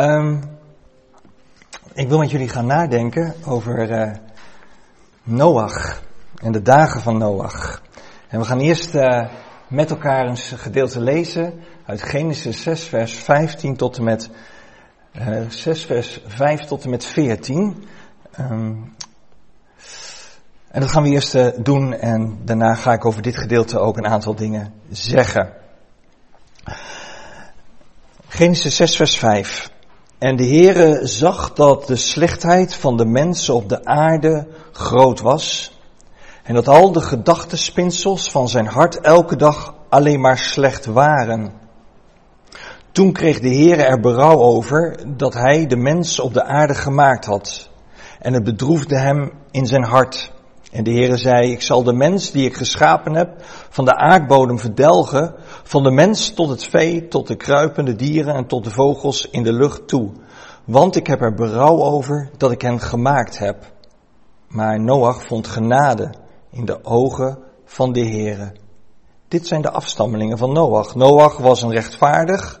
Um, ik wil met jullie gaan nadenken over uh, Noach en de dagen van Noach. En we gaan eerst uh, met elkaar een gedeelte lezen uit Genesis 6, vers 15 tot en met uh, 6, vers 5 tot en met 14. Um, en dat gaan we eerst doen en daarna ga ik over dit gedeelte ook een aantal dingen zeggen. Genesis 6, vers 5. En de Heere zag dat de slechtheid van de mensen op de aarde groot was. En dat al de gedachtenspinsels van zijn hart elke dag alleen maar slecht waren. Toen kreeg de Heere er berouw over dat hij de mens op de aarde gemaakt had. En het bedroefde hem in zijn hart. En de Heere zei, ik zal de mens die ik geschapen heb van de aardbodem verdelgen, van de mens tot het vee, tot de kruipende dieren en tot de vogels in de lucht toe. Want ik heb er berouw over dat ik hen gemaakt heb. Maar Noach vond genade in de ogen van de Heere. Dit zijn de afstammelingen van Noach. Noach was een rechtvaardig,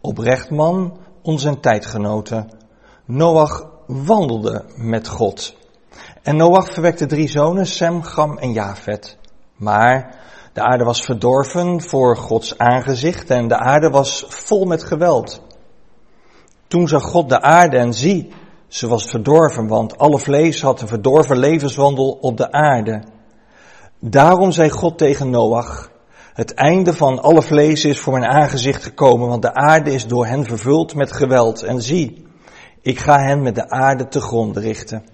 oprecht man, onze tijdgenoten. Noach wandelde met God. En Noach verwekte drie zonen, Sem, Gam en Jafet. Maar de aarde was verdorven voor Gods aangezicht en de aarde was vol met geweld. Toen zag God de aarde en zie, ze was verdorven, want alle vlees had een verdorven levenswandel op de aarde. Daarom zei God tegen Noach, het einde van alle vlees is voor mijn aangezicht gekomen, want de aarde is door hen vervuld met geweld. En zie, ik ga hen met de aarde te grond richten.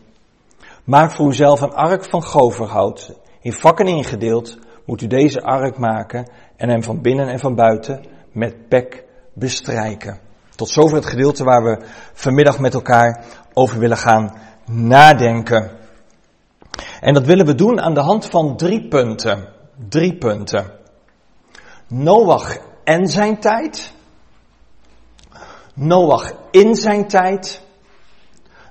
Maak voor uzelf een ark van goverhout. In vakken ingedeeld moet u deze ark maken en hem van binnen en van buiten met pek bestrijken. Tot zover het gedeelte waar we vanmiddag met elkaar over willen gaan nadenken. En dat willen we doen aan de hand van drie punten. Drie punten. Noach en zijn tijd. Noach in zijn tijd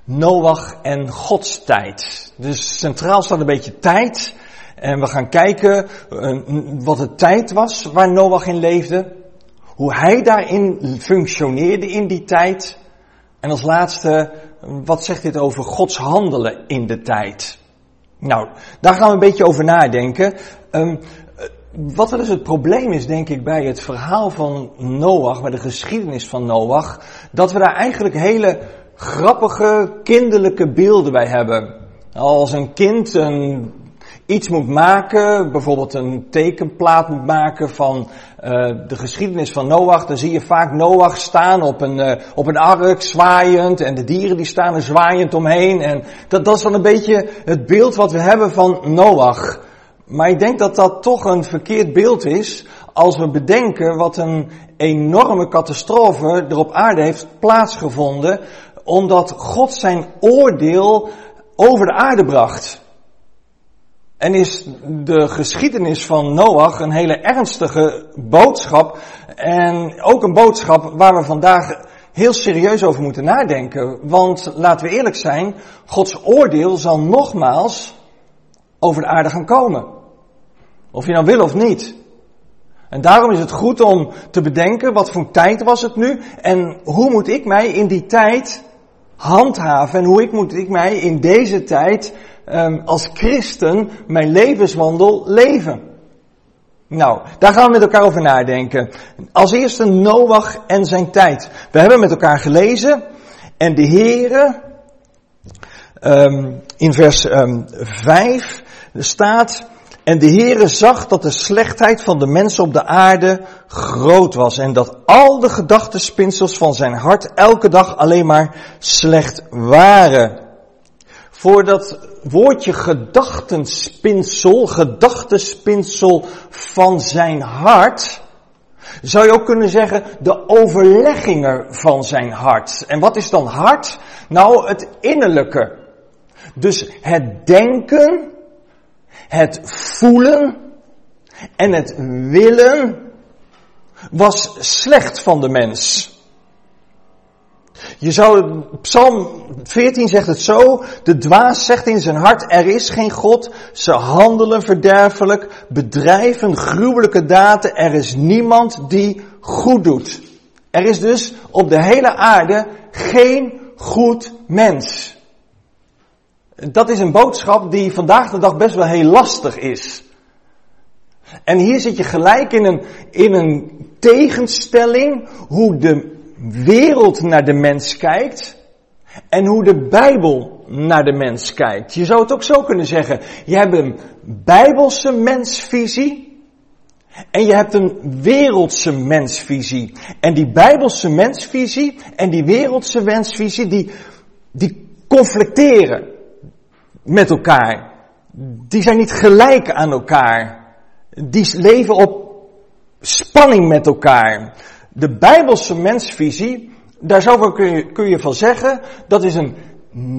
Noach en Gods tijd. Dus centraal staat een beetje tijd. En we gaan kijken uh, wat de tijd was waar Noach in leefde. Hoe hij daarin functioneerde in die tijd. En als laatste, wat zegt dit over Gods handelen in de tijd? Nou, daar gaan we een beetje over nadenken. Um, wat er dus het probleem is, denk ik, bij het verhaal van Noach, bij de geschiedenis van Noach, dat we daar eigenlijk hele grappige, kinderlijke beelden bij hebben. Als een kind een, iets moet maken, bijvoorbeeld een tekenplaat moet maken van uh, de geschiedenis van Noach, dan zie je vaak Noach staan op een, uh, op een ark, zwaaiend, en de dieren die staan er zwaaiend omheen. En dat, dat is dan een beetje het beeld wat we hebben van Noach. Maar ik denk dat dat toch een verkeerd beeld is als we bedenken wat een enorme catastrofe er op aarde heeft plaatsgevonden omdat God zijn oordeel over de aarde bracht. En is de geschiedenis van Noach een hele ernstige boodschap. En ook een boodschap waar we vandaag heel serieus over moeten nadenken. Want laten we eerlijk zijn, Gods oordeel zal nogmaals over de aarde gaan komen. Of je nou wil of niet. En daarom is het goed om te bedenken, wat voor tijd was het nu? En hoe moet ik mij in die tijd handhaven en hoe ik moet ik mij in deze tijd um, als christen mijn levenswandel leven. Nou, daar gaan we met elkaar over nadenken. Als eerste Noach en zijn tijd. We hebben met elkaar gelezen en de Heere um, in vers um, 5 staat en de Heere zag dat de slechtheid van de mensen op de aarde groot was en dat al de gedachtenspinsels van zijn hart elke dag alleen maar slecht waren. Voor dat woordje gedachtenspinsel, gedachtenspinsel van zijn hart, zou je ook kunnen zeggen de overleggingen van zijn hart. En wat is dan hart? Nou, het innerlijke. Dus het denken, het voelen en het willen was slecht van de mens. Je zou, Psalm 14 zegt het zo, de dwaas zegt in zijn hart, er is geen God, ze handelen verderfelijk, bedrijven gruwelijke daden, er is niemand die goed doet. Er is dus op de hele aarde geen goed mens. Dat is een boodschap die vandaag de dag best wel heel lastig is. En hier zit je gelijk in een, in een tegenstelling hoe de wereld naar de mens kijkt en hoe de Bijbel naar de mens kijkt. Je zou het ook zo kunnen zeggen. Je hebt een Bijbelse mensvisie en je hebt een wereldse mensvisie. En die Bijbelse mensvisie en die wereldse mensvisie die, die conflicteren met elkaar. Die zijn niet gelijk aan elkaar. Die leven op spanning met elkaar. De Bijbelse mensvisie, daar zou kun je, kun je van zeggen, dat is een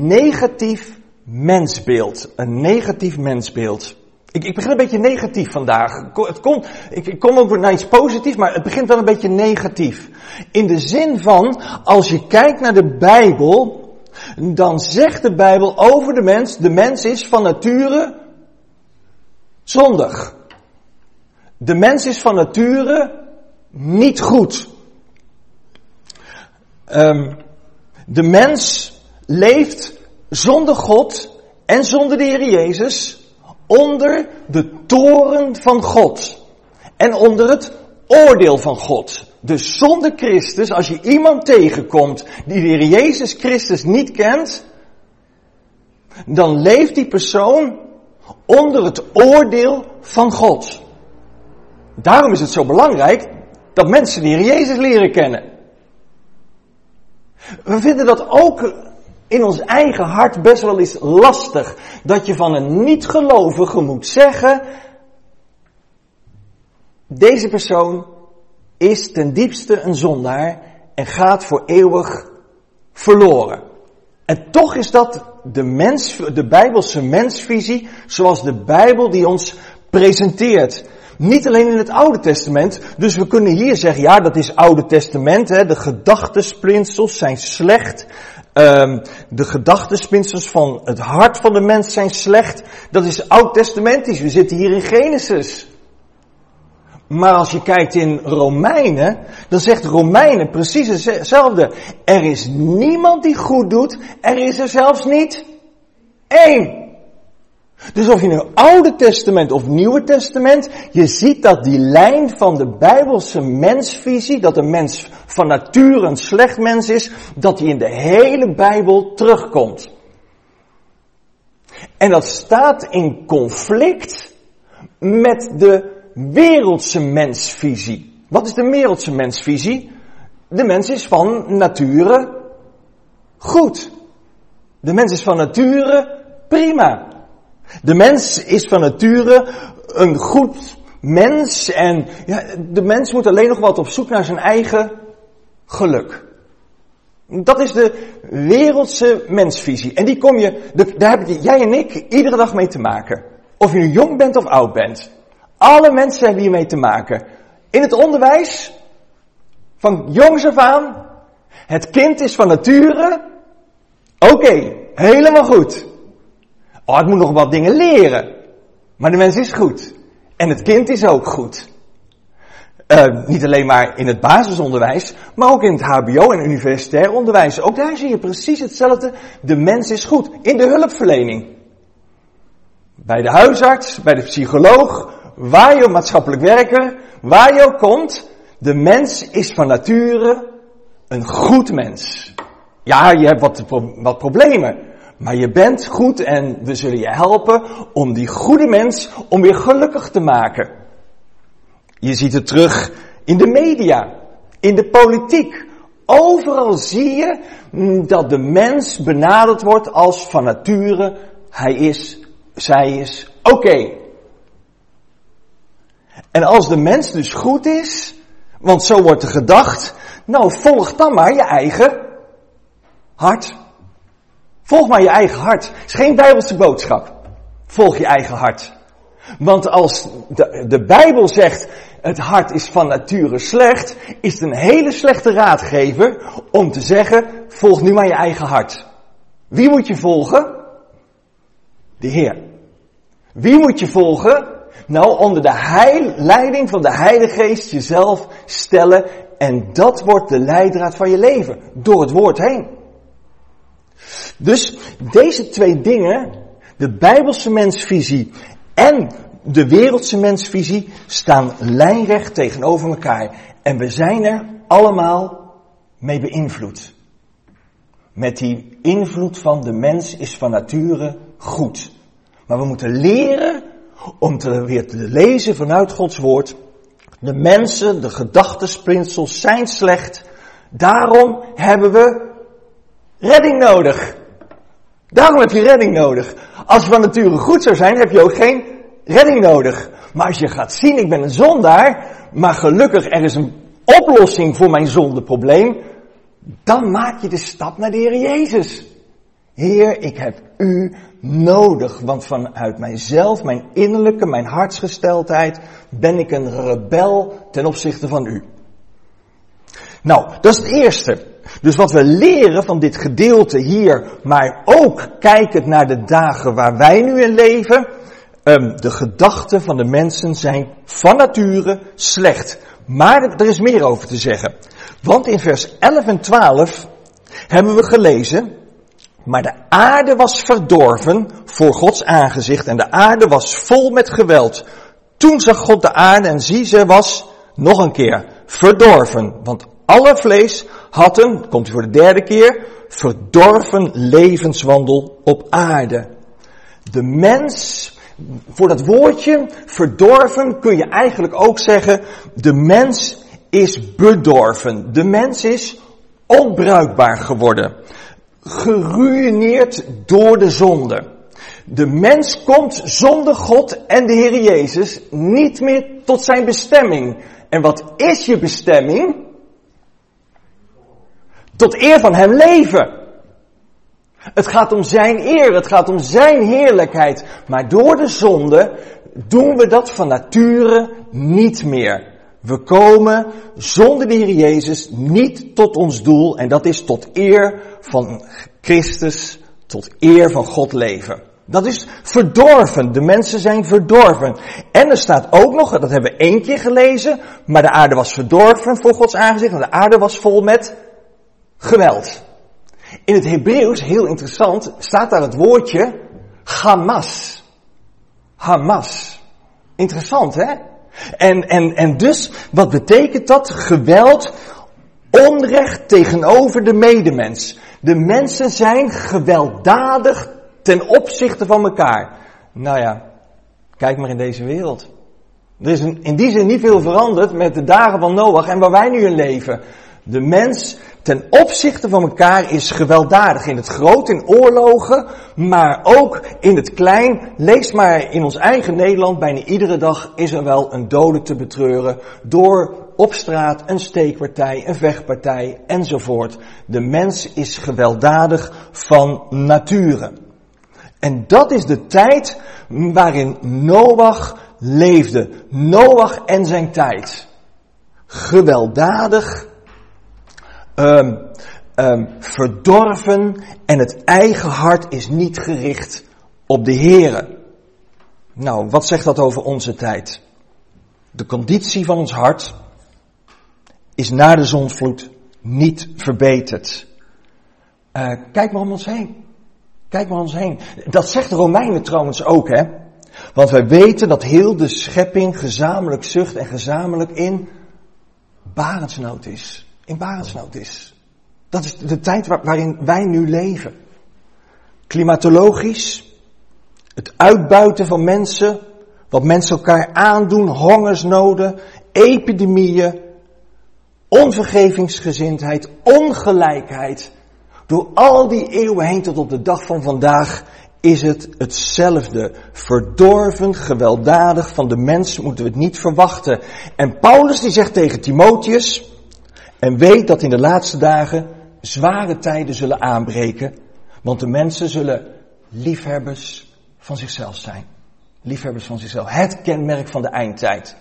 negatief mensbeeld. Een negatief mensbeeld. Ik, ik begin een beetje negatief vandaag. Het komt, ik, ik kom ook naar iets positiefs, maar het begint wel een beetje negatief. In de zin van, als je kijkt naar de Bijbel, dan zegt de Bijbel over de mens, de mens is van nature zondig. De mens is van nature niet goed. Um, de mens leeft zonder God en zonder de Heer Jezus onder de toren van God. En onder het oordeel van God. Dus zonder Christus, als je iemand tegenkomt die de Heer Jezus Christus niet kent, dan leeft die persoon onder het oordeel van God. Daarom is het zo belangrijk dat mensen de Heer Jezus leren kennen. We vinden dat ook in ons eigen hart best wel eens lastig. Dat je van een niet-gelovige moet zeggen, deze persoon is ten diepste een zondaar en gaat voor eeuwig verloren. En toch is dat de, mens, de Bijbelse mensvisie zoals de Bijbel die ons presenteert. Niet alleen in het Oude Testament, dus we kunnen hier zeggen, ja dat is Oude Testament, hè, de gedachtesprinsels zijn slecht, um, de gedachtenspinsels van het hart van de mens zijn slecht. Dat is oud-testamentisch. We zitten hier in Genesis. Maar als je kijkt in Romeinen, dan zegt Romeinen precies hetzelfde. Er is niemand die goed doet, er is er zelfs niet één. Dus of je nu Oude Testament of Nieuwe Testament, je ziet dat die lijn van de Bijbelse mensvisie, dat een mens van nature een slecht mens is, dat die in de hele Bijbel terugkomt. En dat staat in conflict met de wereldse mensvisie. Wat is de wereldse mensvisie? De mens is van nature goed. De mens is van nature prima. De mens is van nature een goed mens en ja, de mens moet alleen nog wat op zoek naar zijn eigen geluk. Dat is de wereldse mensvisie. En die kom je, daar hebben jij en ik iedere dag mee te maken. Of je nu jong bent of oud bent. Alle mensen hebben hiermee te maken. In het onderwijs, van jongs af aan, het kind is van nature, oké, helemaal goed. Oh, het moet nog wat dingen leren. Maar de mens is goed. En het kind is ook goed. Uh, niet alleen maar in het basisonderwijs, maar ook in het hbo en universitair onderwijs. Ook daar zie je precies hetzelfde. De mens is goed. In de hulpverlening. Bij de huisarts, bij de psycholoog, waar je maatschappelijk werker, waar je ook komt. De mens is van nature een goed mens. Ja, je hebt wat, wat problemen. Maar je bent goed en we zullen je helpen om die goede mens, om weer gelukkig te maken. Je ziet het terug in de media, in de politiek. Overal zie je mm, dat de mens benaderd wordt als van nature, hij is, zij is, oké. En als de mens dus goed is, want zo wordt er gedacht, nou volg dan maar je eigen hart. Volg maar je eigen hart. Het is geen bijbelse boodschap. Volg je eigen hart. Want als de, de Bijbel zegt, het hart is van nature slecht, is het een hele slechte raadgever om te zeggen, volg nu maar je eigen hart. Wie moet je volgen? De Heer. Wie moet je volgen? Nou, onder de heil, leiding van de Heilige Geest jezelf stellen En dat wordt de leidraad van je leven. Door het woord heen. Dus deze twee dingen, de Bijbelse mensvisie en de wereldse mensvisie, staan lijnrecht tegenover elkaar. En we zijn er allemaal mee beïnvloed. Met die invloed van de mens is van nature goed. Maar we moeten leren om te, weer te lezen vanuit Gods woord. De mensen, de gedachtesprinsels zijn slecht. Daarom hebben we redding nodig. Daarom heb je redding nodig. Als het van nature goed zou zijn, heb je ook geen redding nodig. Maar als je gaat zien, ik ben een zondaar, maar gelukkig er is een oplossing voor mijn zondeprobleem, dan maak je de stap naar de Heer Jezus. Heer, ik heb u nodig, want vanuit mijzelf, mijn innerlijke, mijn hartsgesteldheid, ben ik een rebel ten opzichte van u. Nou, dat is het eerste. Dus wat we leren van dit gedeelte hier, maar ook kijkend naar de dagen waar wij nu in leven, um, de gedachten van de mensen zijn van nature slecht. Maar er is meer over te zeggen. Want in vers 11 en 12 hebben we gelezen, maar de aarde was verdorven voor Gods aangezicht en de aarde was vol met geweld. Toen zag God de aarde en zie, ze was nog een keer verdorven. Want alle vlees had een, komt hij voor de derde keer, verdorven levenswandel op aarde. De mens, voor dat woordje verdorven kun je eigenlijk ook zeggen, de mens is bedorven. De mens is onbruikbaar geworden. Geruineerd door de zonde. De mens komt zonder God en de Heer Jezus niet meer tot zijn bestemming. En wat is je bestemming? Tot eer van Hem leven. Het gaat om Zijn eer, het gaat om Zijn heerlijkheid. Maar door de zonde doen we dat van nature niet meer. We komen zonder de Heer Jezus niet tot ons doel en dat is tot eer van Christus, tot eer van God leven. Dat is verdorven. De mensen zijn verdorven. En er staat ook nog, dat hebben we één keer gelezen, maar de aarde was verdorven voor Gods aangezicht en de aarde was vol met geweld. In het Hebreeuws, heel interessant, staat daar het woordje Hamas. Hamas. Interessant, hè? En, en, en dus, wat betekent dat? Geweld, onrecht tegenover de medemens. De mensen zijn gewelddadig ten opzichte van elkaar. Nou ja, kijk maar in deze wereld. Er is in die zin niet veel veranderd met de dagen van Noach en waar wij nu in leven. De mens ten opzichte van elkaar is gewelddadig in het groot, in oorlogen, maar ook in het klein. Lees maar in ons eigen Nederland, bijna iedere dag is er wel een dode te betreuren door op straat een steekpartij, een vechtpartij enzovoort. De mens is gewelddadig van nature. En dat is de tijd waarin Noach leefde. Noach en zijn tijd. Gewelddadig um, um, verdorven en het eigen hart is niet gericht op de Here. Nou, wat zegt dat over onze tijd? De conditie van ons hart is na de zonvloed niet verbeterd. Uh, kijk maar om ons heen. Kijk maar om ons heen. Dat zegt de Romeinen trouwens ook, hè. Want wij weten dat heel de schepping gezamenlijk zucht en gezamenlijk in barensnood is in barensnood is. Dat is de tijd waarin wij nu leven. Klimatologisch, het uitbuiten van mensen, wat mensen elkaar aandoen, hongersnoden, epidemieën, onvergevingsgezindheid, ongelijkheid. Door al die eeuwen heen tot op de dag van vandaag is het hetzelfde. Verdorven, gewelddadig van de mens moeten we het niet verwachten. En Paulus die zegt tegen Timotheus, en weet dat in de laatste dagen zware tijden zullen aanbreken, want de mensen zullen liefhebbers van zichzelf zijn. Liefhebbers van zichzelf. Het kenmerk van de eindtijd.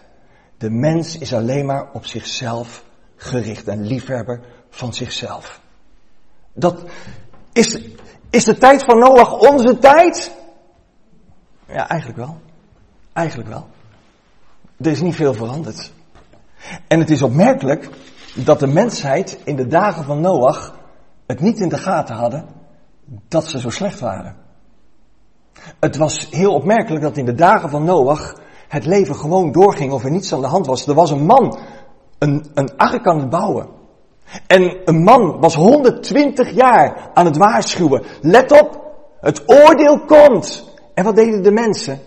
De mens is alleen maar op zichzelf gericht, een liefhebber van zichzelf. Dat is, is de tijd van Noach onze tijd? Ja, eigenlijk wel. Eigenlijk wel. Er is niet veel veranderd. En het is opmerkelijk dat de mensheid in de dagen van Noach het niet in de gaten hadden dat ze zo slecht waren. Het was heel opmerkelijk dat in de dagen van Noach het leven gewoon doorging of er niets aan de hand was. Er was een man een, een ark aan het bouwen. En een man was 120 jaar aan het waarschuwen. Let op, het oordeel komt. En wat deden de mensen?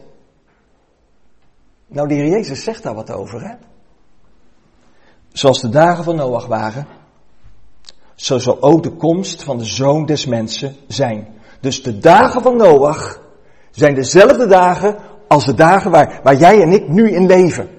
Nou, de heer Jezus zegt daar wat over, hè? Zoals de dagen van Noach waren, zo zal ook de komst van de zoon des mensen zijn. Dus de dagen van Noach zijn dezelfde dagen als de dagen waar, waar jij en ik nu in leven.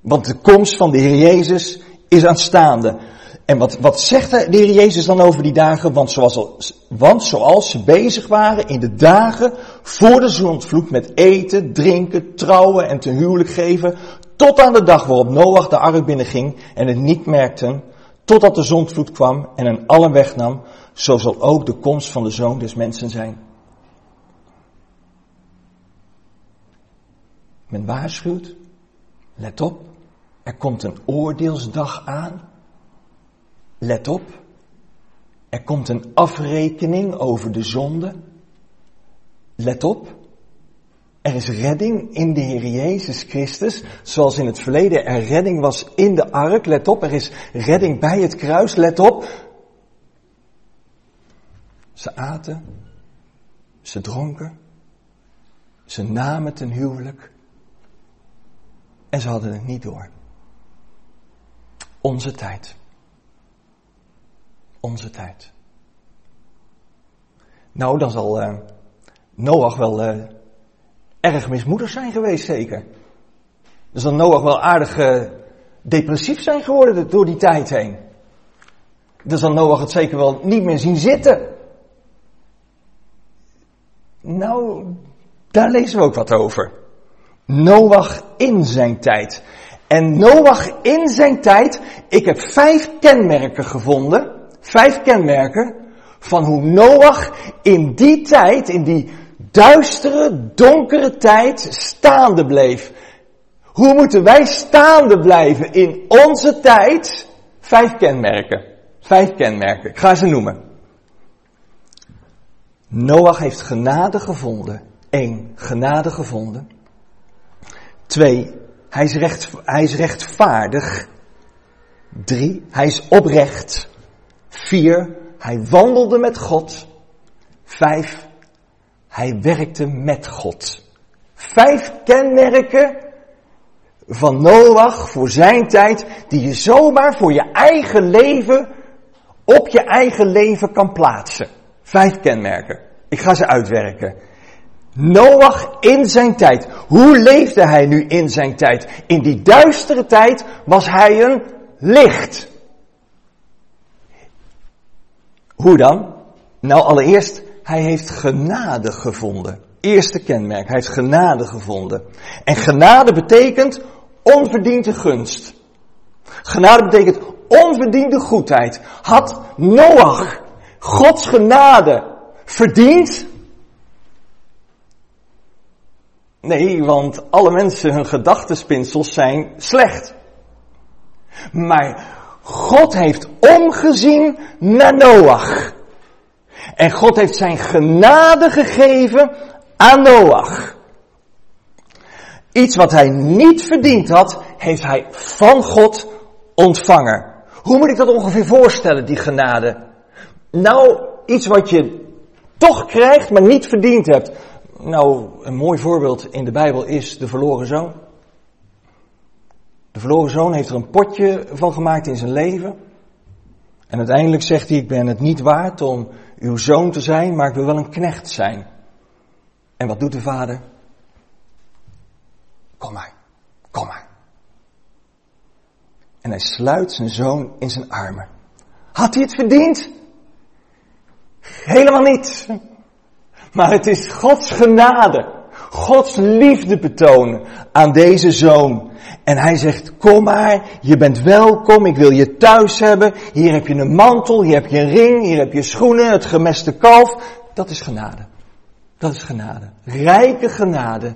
Want de komst van de Heer Jezus is aanstaande. En wat, wat zegt de Heer Jezus dan over die dagen? Want zoals, want zoals ze bezig waren in de dagen voor de zondvloed met eten, drinken, trouwen en ten huwelijk geven, tot aan de dag waarop Noach de ark binnenging en het niet merkten, totdat de zondvloed kwam en hen allen wegnam, zo zal ook de komst van de Zoon des Mensen zijn. Men waarschuwt, let op, er komt een oordeelsdag aan. Let op, er komt een afrekening over de zonde. Let op, er is redding in de Heer Jezus Christus, zoals in het verleden er redding was in de ark. Let op, er is redding bij het kruis. Let op. Ze aten, ze dronken, ze namen ten huwelijk en ze hadden het niet door. Onze tijd. Onze tijd. Nou, dan zal uh, Noach wel uh, erg mismoedig zijn geweest, zeker. Dan zal Noach wel aardig uh, depressief zijn geworden door die tijd heen. Dan zal Noach het zeker wel niet meer zien zitten. Nou, daar lezen we ook wat over. Noach in zijn tijd. En Noach in zijn tijd, ik heb vijf kenmerken gevonden, vijf kenmerken van hoe Noach in die tijd, in die duistere, donkere tijd staande bleef. Hoe moeten wij staande blijven in onze tijd? Vijf kenmerken. Vijf kenmerken. Ik ga ze noemen. Noach heeft genade gevonden. Eén, genade gevonden. Twee, hij is, recht, hij is rechtvaardig. Drie, hij is oprecht. Vier, hij wandelde met God. Vijf, hij werkte met God. Vijf kenmerken van Noach voor zijn tijd, die je zomaar voor je eigen leven, op je eigen leven kan plaatsen. Vijf kenmerken. Ik ga ze uitwerken. Noach in zijn tijd. Hoe leefde hij nu in zijn tijd? In die duistere tijd was hij een licht. Hoe dan? Nou, allereerst, hij heeft genade gevonden. Eerste kenmerk, hij heeft genade gevonden. En genade betekent onverdiende gunst. Genade betekent onverdiende goedheid. Had Noach Gods genade verdiend? Nee, want alle mensen, hun gedachtenspinsels zijn slecht. Maar God heeft omgezien naar Noach. En God heeft zijn genade gegeven aan Noach. Iets wat hij niet verdiend had, heeft hij van God ontvangen. Hoe moet ik dat ongeveer voorstellen, die genade? Nou, iets wat je toch krijgt, maar niet verdiend hebt. Nou, een mooi voorbeeld in de Bijbel is de verloren zoon. De verloren zoon heeft er een potje van gemaakt in zijn leven. En uiteindelijk zegt hij, ik ben het niet waard om uw zoon te zijn, maar ik wil wel een knecht zijn. En wat doet de vader? Kom maar, kom maar. En hij sluit zijn zoon in zijn armen. Had hij het verdiend? Helemaal niet. Maar het is Gods genade. Gods liefde betonen aan deze zoon. En hij zegt, kom maar, je bent welkom, ik wil je thuis hebben. Hier heb je een mantel, hier heb je een ring, hier heb je schoenen, het gemeste kalf. Dat is genade. Dat is genade. Rijke genade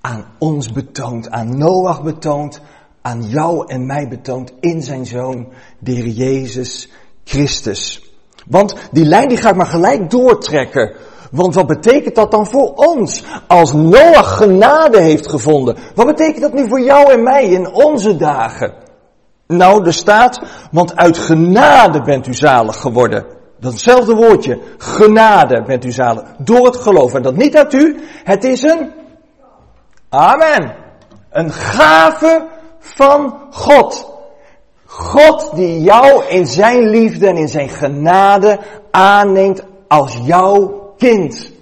aan ons betoond, aan Noach betoond, aan jou en mij betoond in zijn zoon, de Jezus Christus. Want die lijn die ga ik maar gelijk doortrekken. Want wat betekent dat dan voor ons? Als Noach genade heeft gevonden. Wat betekent dat nu voor jou en mij in onze dagen? Nou, er staat, want uit genade bent u zalig geworden. Datzelfde woordje, genade bent u zalig. Door het geloof. En dat niet uit u, het is een, amen, een gave van God. God die jou in zijn liefde en in zijn genade aanneemt als jouw kind.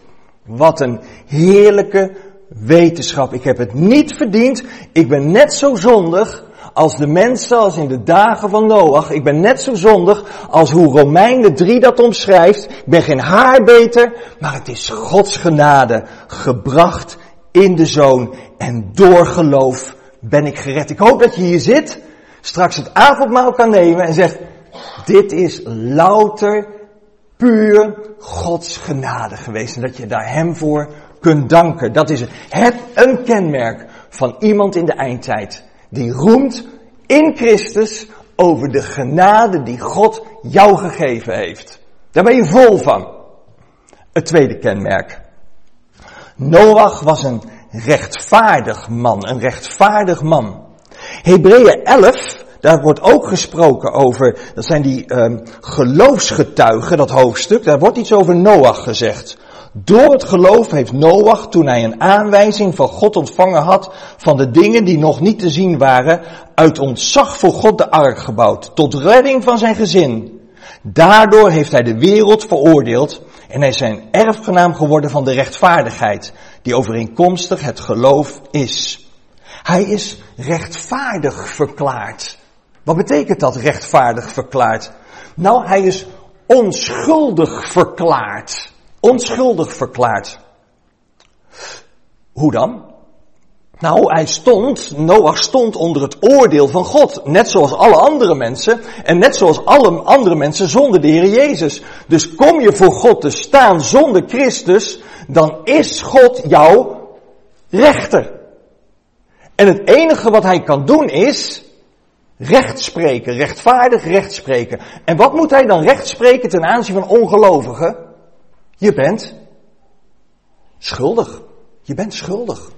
Wat een heerlijke wetenschap. Ik heb het niet verdiend. Ik ben net zo zondig als de mensen als in de dagen van Noach. Ik ben net zo zondig als hoe Romeinen 3 dat omschrijft. Ik ben geen haar beter, maar het is Gods genade gebracht in de zoon. En door geloof ben ik gered. Ik hoop dat je hier zit, straks het avondmaal kan nemen en zegt, dit is louter, puur Gods genade geweest. En dat je daar hem voor kunt danken. Dat is het, een kenmerk van iemand in de eindtijd. Die roemt in Christus over de genade die God jou gegeven heeft. Daar ben je vol van. Het tweede kenmerk. Noach was een rechtvaardig man, een rechtvaardig man. Hebreeën 11, daar wordt ook gesproken over, dat zijn die um, geloofsgetuigen, dat hoofdstuk, daar wordt iets over Noach gezegd. Door het geloof heeft Noach, toen hij een aanwijzing van God ontvangen had van de dingen die nog niet te zien waren, uit ontzag voor God de ark gebouwd, tot redding van zijn gezin. Daardoor heeft hij de wereld veroordeeld en hij is zijn erfgenaam geworden van de rechtvaardigheid, die overeenkomstig het geloof is. Hij is rechtvaardig verklaard. Wat betekent dat rechtvaardig verklaard? Nou, hij is onschuldig verklaard onschuldig verklaard. Hoe dan? Nou, hij stond, Noach stond onder het oordeel van God. Net zoals alle andere mensen. En net zoals alle andere mensen zonder de Heer Jezus. Dus kom je voor God te staan zonder Christus, dan is God jouw rechter. En het enige wat hij kan doen is recht spreken, rechtvaardig recht spreken. En wat moet hij dan recht spreken ten aanzien van ongelovigen? Je bent schuldig. Je bent schuldig.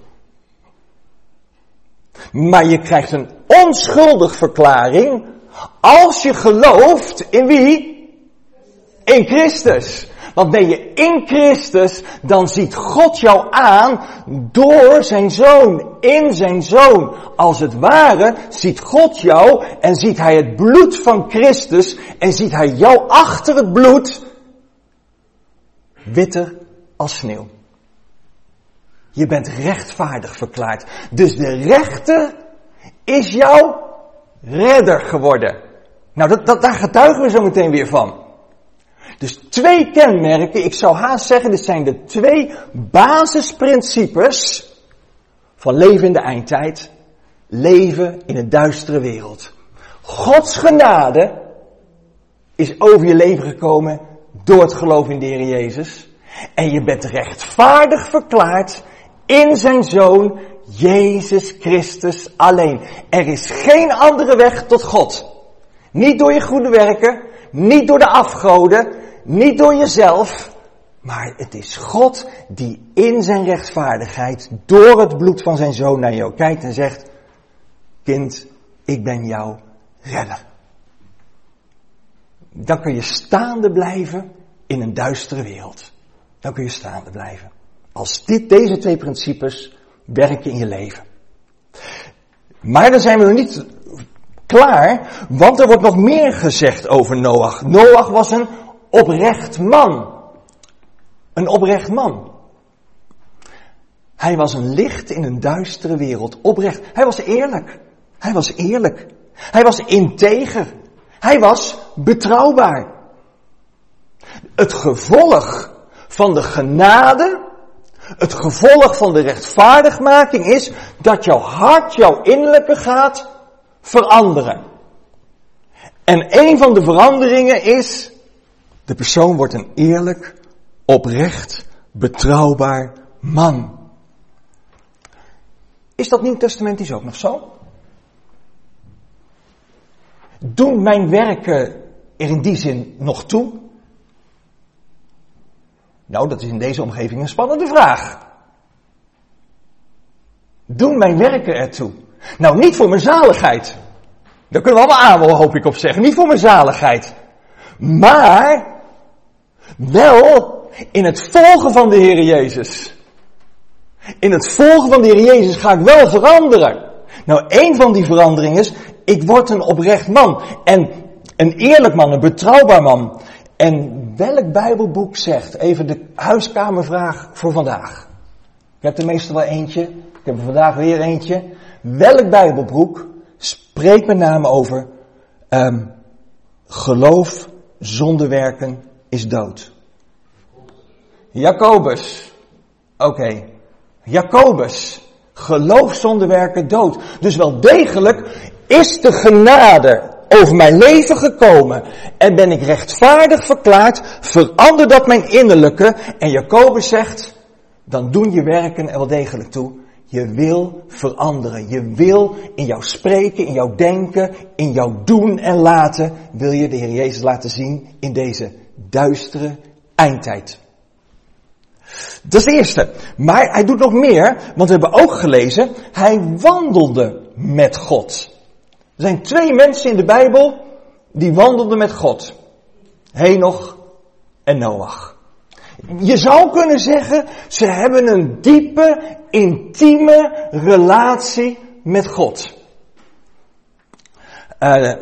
Maar je krijgt een onschuldig verklaring als je gelooft in wie? In Christus. Want ben je in Christus, dan ziet God jou aan door zijn zoon, in zijn zoon. Als het ware ziet God jou en ziet hij het bloed van Christus en ziet hij jou achter het bloed witter als sneeuw. Je bent rechtvaardig verklaard. Dus de rechter is jouw redder geworden. Nou, dat, dat, daar getuigen we zo meteen weer van. Dus twee kenmerken, ik zou haast zeggen, dit zijn de twee basisprincipes van leven in de eindtijd. Leven in een duistere wereld. Gods genade is over je leven gekomen door het geloof in de Heer Jezus. En je bent rechtvaardig verklaard in zijn Zoon, Jezus Christus alleen. Er is geen andere weg tot God. Niet door je goede werken, niet door de afgoden, niet door jezelf. Maar het is God die in zijn rechtvaardigheid door het bloed van zijn zoon naar jou kijkt en zegt, kind, ik ben jouw redder. Dan kun je staande blijven in een duistere wereld. Dan kun je staande blijven. Als dit, deze twee principes werken in je leven. Maar dan zijn we nog niet klaar, want er wordt nog meer gezegd over Noach. Noach was een oprecht man. Een oprecht man. Hij was een licht in een duistere wereld. Oprecht. Hij was eerlijk. Hij was eerlijk. Hij was integer. Hij was betrouwbaar. Het gevolg van de genade, het gevolg van de rechtvaardigmaking is dat jouw hart, jouw innerlijke gaat veranderen. En een van de veranderingen is, de persoon wordt een eerlijk, oprecht, betrouwbaar man. Is dat Nieuw Testamentisch ook nog zo? Doen mijn werken er in die zin nog toe? Nou, dat is in deze omgeving een spannende vraag. Doen mijn werken ertoe? Nou, niet voor mijn zaligheid. Daar kunnen we allemaal aan, hoop ik op zeggen. Niet voor mijn zaligheid. Maar wel in het volgen van de Heer Jezus. In het volgen van de Heer Jezus ga ik wel veranderen. Nou, een van die veranderingen is, ik word een oprecht man. En een eerlijk man, een betrouwbaar man. En welk Bijbelboek zegt, even de huiskamervraag voor vandaag. Ik heb er meestal wel eentje, ik heb er vandaag weer eentje. Welk Bijbelboek spreekt met name over um, geloof zonder werken is dood? Jacobus. Oké. Okay. Jacobus. Geloof zonder werken dood. Dus wel degelijk is de genade over mijn leven gekomen en ben ik rechtvaardig verklaard, verander dat mijn innerlijke. En Jacobus zegt, dan doen je werken er wel degelijk toe. Je wil veranderen. Je wil in jouw spreken, in jouw denken, in jouw doen en laten, wil je de Heer Jezus laten zien in deze duistere eindtijd. Dat is het eerste. Maar hij doet nog meer, want we hebben ook gelezen, hij wandelde met God. Er zijn twee mensen in de Bijbel die wandelden met God. Henoch en Noach. Je zou kunnen zeggen, ze hebben een diepe, intieme relatie met God. Uh,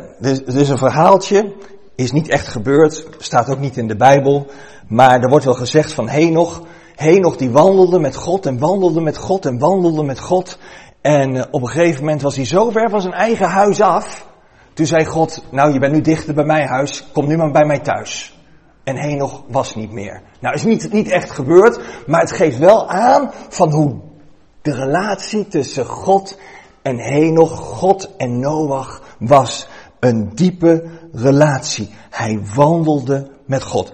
is een verhaaltje, is niet echt gebeurd, staat ook niet in de Bijbel, maar er wordt wel gezegd van Henoch, Henoch die wandelde met God en wandelde met God en wandelde met God. En eh, op een gegeven moment was hij zo ver van zijn eigen huis af. Toen zei God, nou je bent nu dichter bij mijn huis, kom nu maar bij mij thuis. En Henoch was niet meer. Nou is niet, niet echt gebeurd, maar het geeft wel aan van hoe de relatie tussen God en Henoch, God en Noach was een diepe relatie. Hij wandelde met God.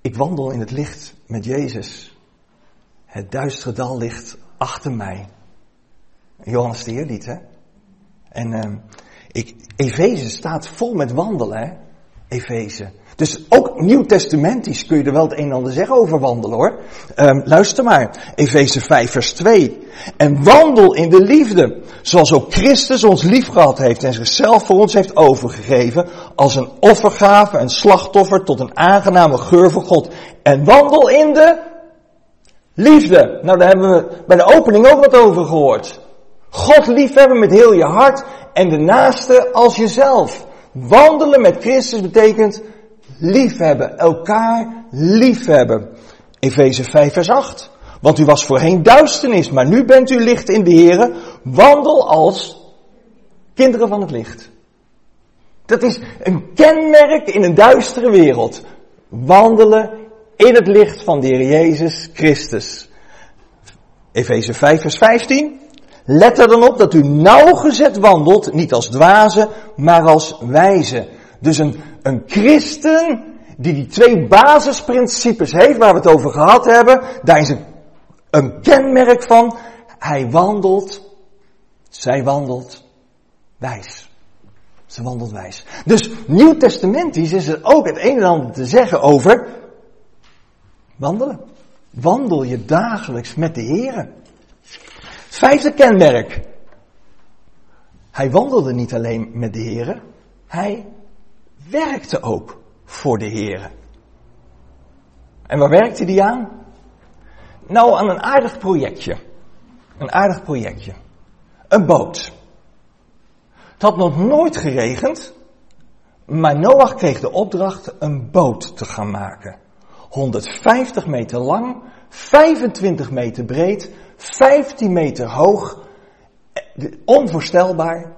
Ik wandel in het licht met Jezus. Het duistere dal ligt achter mij. Johannes de Heer hè? En uh, ik, Efeze staat vol met wandelen, hè? Efeze. Dus ook nieuw-testamentisch kun je er wel het een en ander zeggen over wandelen hoor. Um, luister maar, Efeze 5 vers 2. En wandel in de liefde, zoals ook Christus ons lief gehad heeft en zichzelf voor ons heeft overgegeven, als een offergave, een slachtoffer tot een aangename geur voor God. En wandel in de Liefde. Nou, daar hebben we bij de opening ook wat over gehoord. God liefhebben met heel je hart en de naaste als jezelf. Wandelen met Christus betekent liefhebben, elkaar liefhebben. Efeze 5 vers 8. Want u was voorheen duisternis, maar nu bent u licht in de Here. Wandel als kinderen van het licht. Dat is een kenmerk in een duistere wereld. Wandelen in het licht van de Heer Jezus Christus. Efeze 5 vers 15. Let er dan op dat u nauwgezet wandelt, niet als dwaze, maar als wijze. Dus een, een christen die die twee basisprincipes heeft waar we het over gehad hebben, daar is een, kenmerk van, hij wandelt, zij wandelt wijs. Ze wandelt wijs. Dus Nieuw Testamentisch is er ook het een en ander te zeggen over Wandelen. Wandel je dagelijks met de Heer. Vijfde kenmerk. Hij wandelde niet alleen met de Heer, hij werkte ook voor de Heer. En waar werkte hij aan? Nou, aan een aardig projectje. Een aardig projectje. Een boot. Het had nog nooit geregend, maar Noach kreeg de opdracht een boot te gaan maken. 150 meter lang, 25 meter breed, 15 meter hoog, onvoorstelbaar.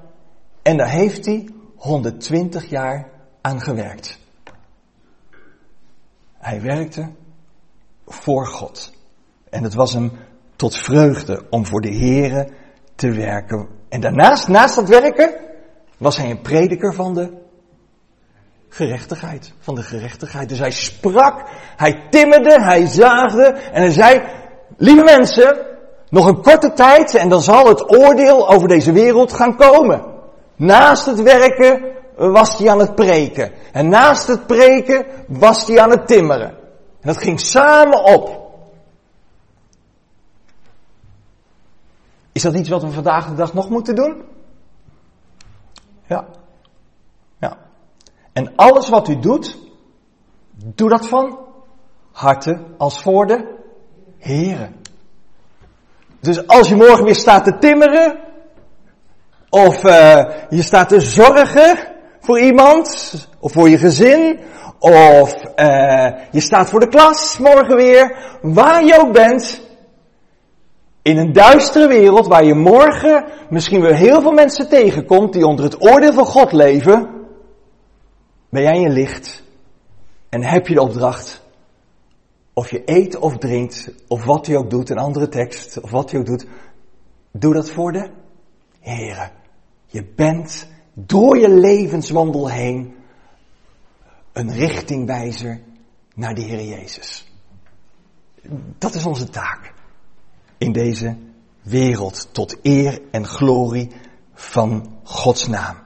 En daar heeft hij 120 jaar aan gewerkt. Hij werkte voor God. En het was hem tot vreugde om voor de Here te werken. En daarnaast, naast dat werken, was hij een prediker van de gerechtigheid. Van de gerechtigheid. Dus hij sprak, hij timmerde, hij zaagde en hij zei, lieve mensen, nog een korte tijd en dan zal het oordeel over deze wereld gaan komen. Naast het werken was hij aan het preken. En naast het preken was hij aan het timmeren. En dat ging samen op. Is dat iets wat we vandaag de dag nog moeten doen? Ja. Ja. En alles wat u doet, doe dat van harte als voor de Heren. Dus als je morgen weer staat te timmeren, of uh, je staat te zorgen voor iemand, of voor je gezin, of uh, je staat voor de klas morgen weer, waar je ook bent, in een duistere wereld waar je morgen misschien weer heel veel mensen tegenkomt die onder het oordeel van God leven, ben jij je licht en heb je de opdracht, of je eet of drinkt, of wat je ook doet, een andere tekst, of wat je ook doet, doe dat voor de Heere. Je bent door je levenswandel heen een richtingwijzer naar de Heer Jezus. Dat is onze taak in deze wereld tot eer en glorie van Gods naam.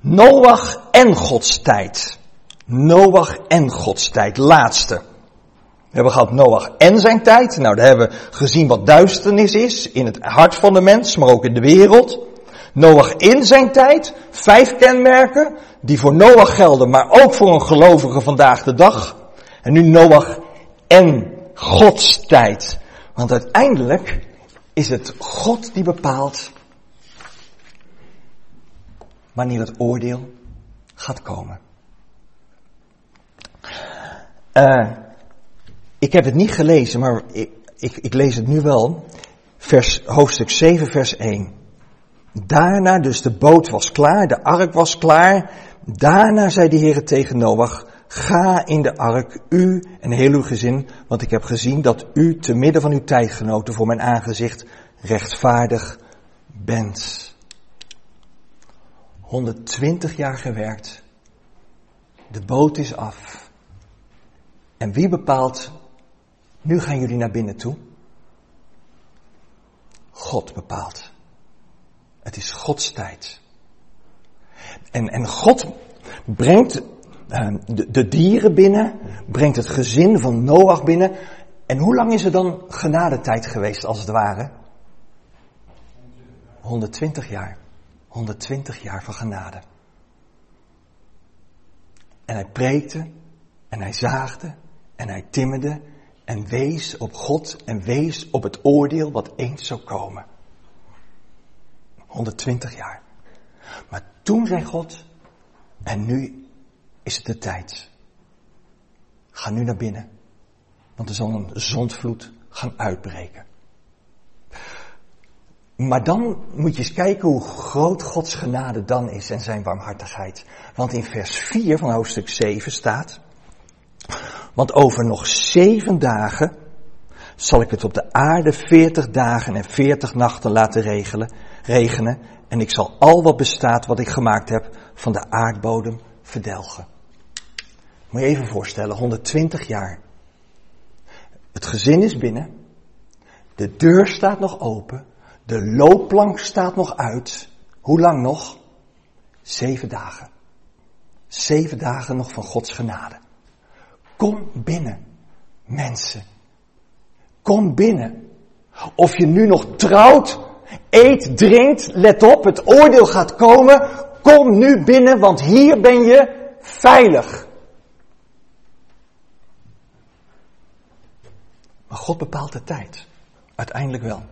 Noach en Gods tijd. Noach en Gods tijd. Laatste. We hebben gehad Noach en zijn tijd. Nou, daar hebben we gezien wat duisternis is in het hart van de mens, maar ook in de wereld. Noach in zijn tijd. Vijf kenmerken die voor Noach gelden, maar ook voor een gelovige vandaag de dag. En nu Noach en Gods tijd. Want uiteindelijk is het God die bepaalt wanneer het oordeel gaat komen. Uh, ik heb het niet gelezen, maar ik, ik, ik lees het nu wel. Vers, hoofdstuk 7, vers 1. Daarna, dus de boot was klaar, de ark was klaar. Daarna zei de Heer tegen Noach, ga in de ark, u en heel uw gezin, want ik heb gezien dat u te midden van uw tijdgenoten voor mijn aangezicht rechtvaardig bent. 120 jaar gewerkt. De boot is af. En wie bepaalt, nu gaan jullie naar binnen toe? God bepaalt. Het is Gods tijd. En, en God brengt uh, de, de dieren binnen, brengt het gezin van Noach binnen. En hoe lang is er dan genadetijd geweest als het ware? 120 jaar. 120 jaar van genade. En hij preekte en hij zaagde en hij timmerde en wees op God en wees op het oordeel wat eens zou komen. 120 jaar. Maar toen zei God, en nu is het de tijd. Ga nu naar binnen, want er zal een zondvloed gaan uitbreken. Maar dan moet je eens kijken hoe groot Gods genade dan is en zijn warmhartigheid. Want in vers 4 van hoofdstuk 7 staat, want over nog zeven dagen zal ik het op de aarde veertig dagen en veertig nachten laten regelen, regenen. En ik zal al wat bestaat wat ik gemaakt heb van de aardbodem verdelgen. Moet je even voorstellen, 120 jaar. Het gezin is binnen. De deur staat nog open. De loopplank staat nog uit. Hoe lang nog? Zeven dagen. Zeven dagen nog van Gods genade. Kom binnen, mensen. Kom binnen. Of je nu nog trouwt, eet, drinkt, let op, het oordeel gaat komen. Kom nu binnen, want hier ben je veilig. Maar God bepaalt de tijd. Uiteindelijk wel.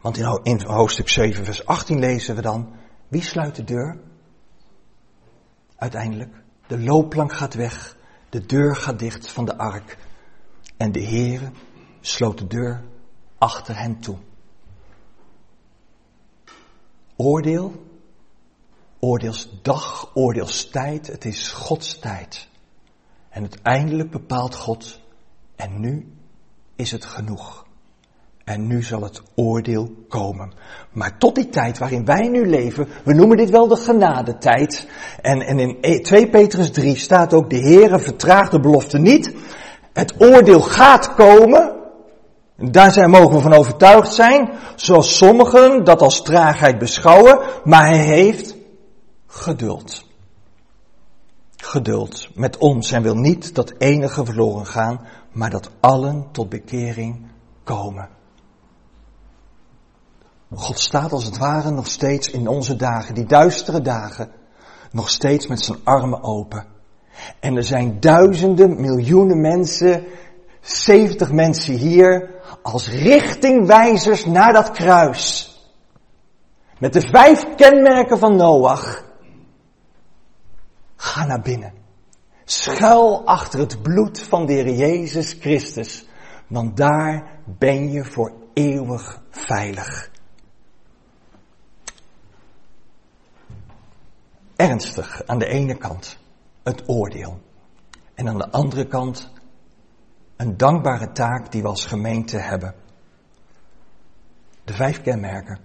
Want in hoofdstuk 7, vers 18 lezen we dan, wie sluit de deur? Uiteindelijk, de loopplank gaat weg, de deur gaat dicht van de ark. En de Heere sloot de deur achter hen toe. Oordeel, oordeelsdag, oordeelstijd, het is Gods tijd. En uiteindelijk bepaalt God, en nu is het genoeg. En nu zal het oordeel komen. Maar tot die tijd waarin wij nu leven, we noemen dit wel de genadetijd. En, en in 2 e- Petrus 3 staat ook, de Heere vertraagt de belofte niet. Het oordeel gaat komen. Daar zijn, mogen we van overtuigd zijn, zoals sommigen dat als traagheid beschouwen, maar hij heeft geduld. Geduld met ons en wil niet dat enige verloren gaan, maar dat allen tot bekering komen. God staat als het ware nog steeds in onze dagen, die duistere dagen, nog steeds met zijn armen open. En er zijn duizenden, miljoenen mensen, 70 mensen hier, als richtingwijzers naar dat kruis. Met de vijf kenmerken van Noach. Ga naar binnen. Schuil achter het bloed van de Heer Jezus Christus. Want daar ben je voor eeuwig veilig. Ernstig aan de ene kant het oordeel. En aan de andere kant een dankbare taak die we als gemeente hebben. De vijf kenmerken.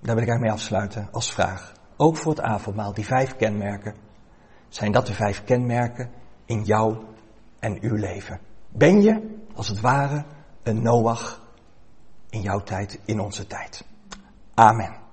Daar wil ik eigenlijk mee afsluiten als vraag. Ook voor het avondmaal, die vijf kenmerken. Zijn dat de vijf kenmerken in jou en uw leven? Ben je, als het ware, een Noach in jouw tijd, in onze tijd? Amen.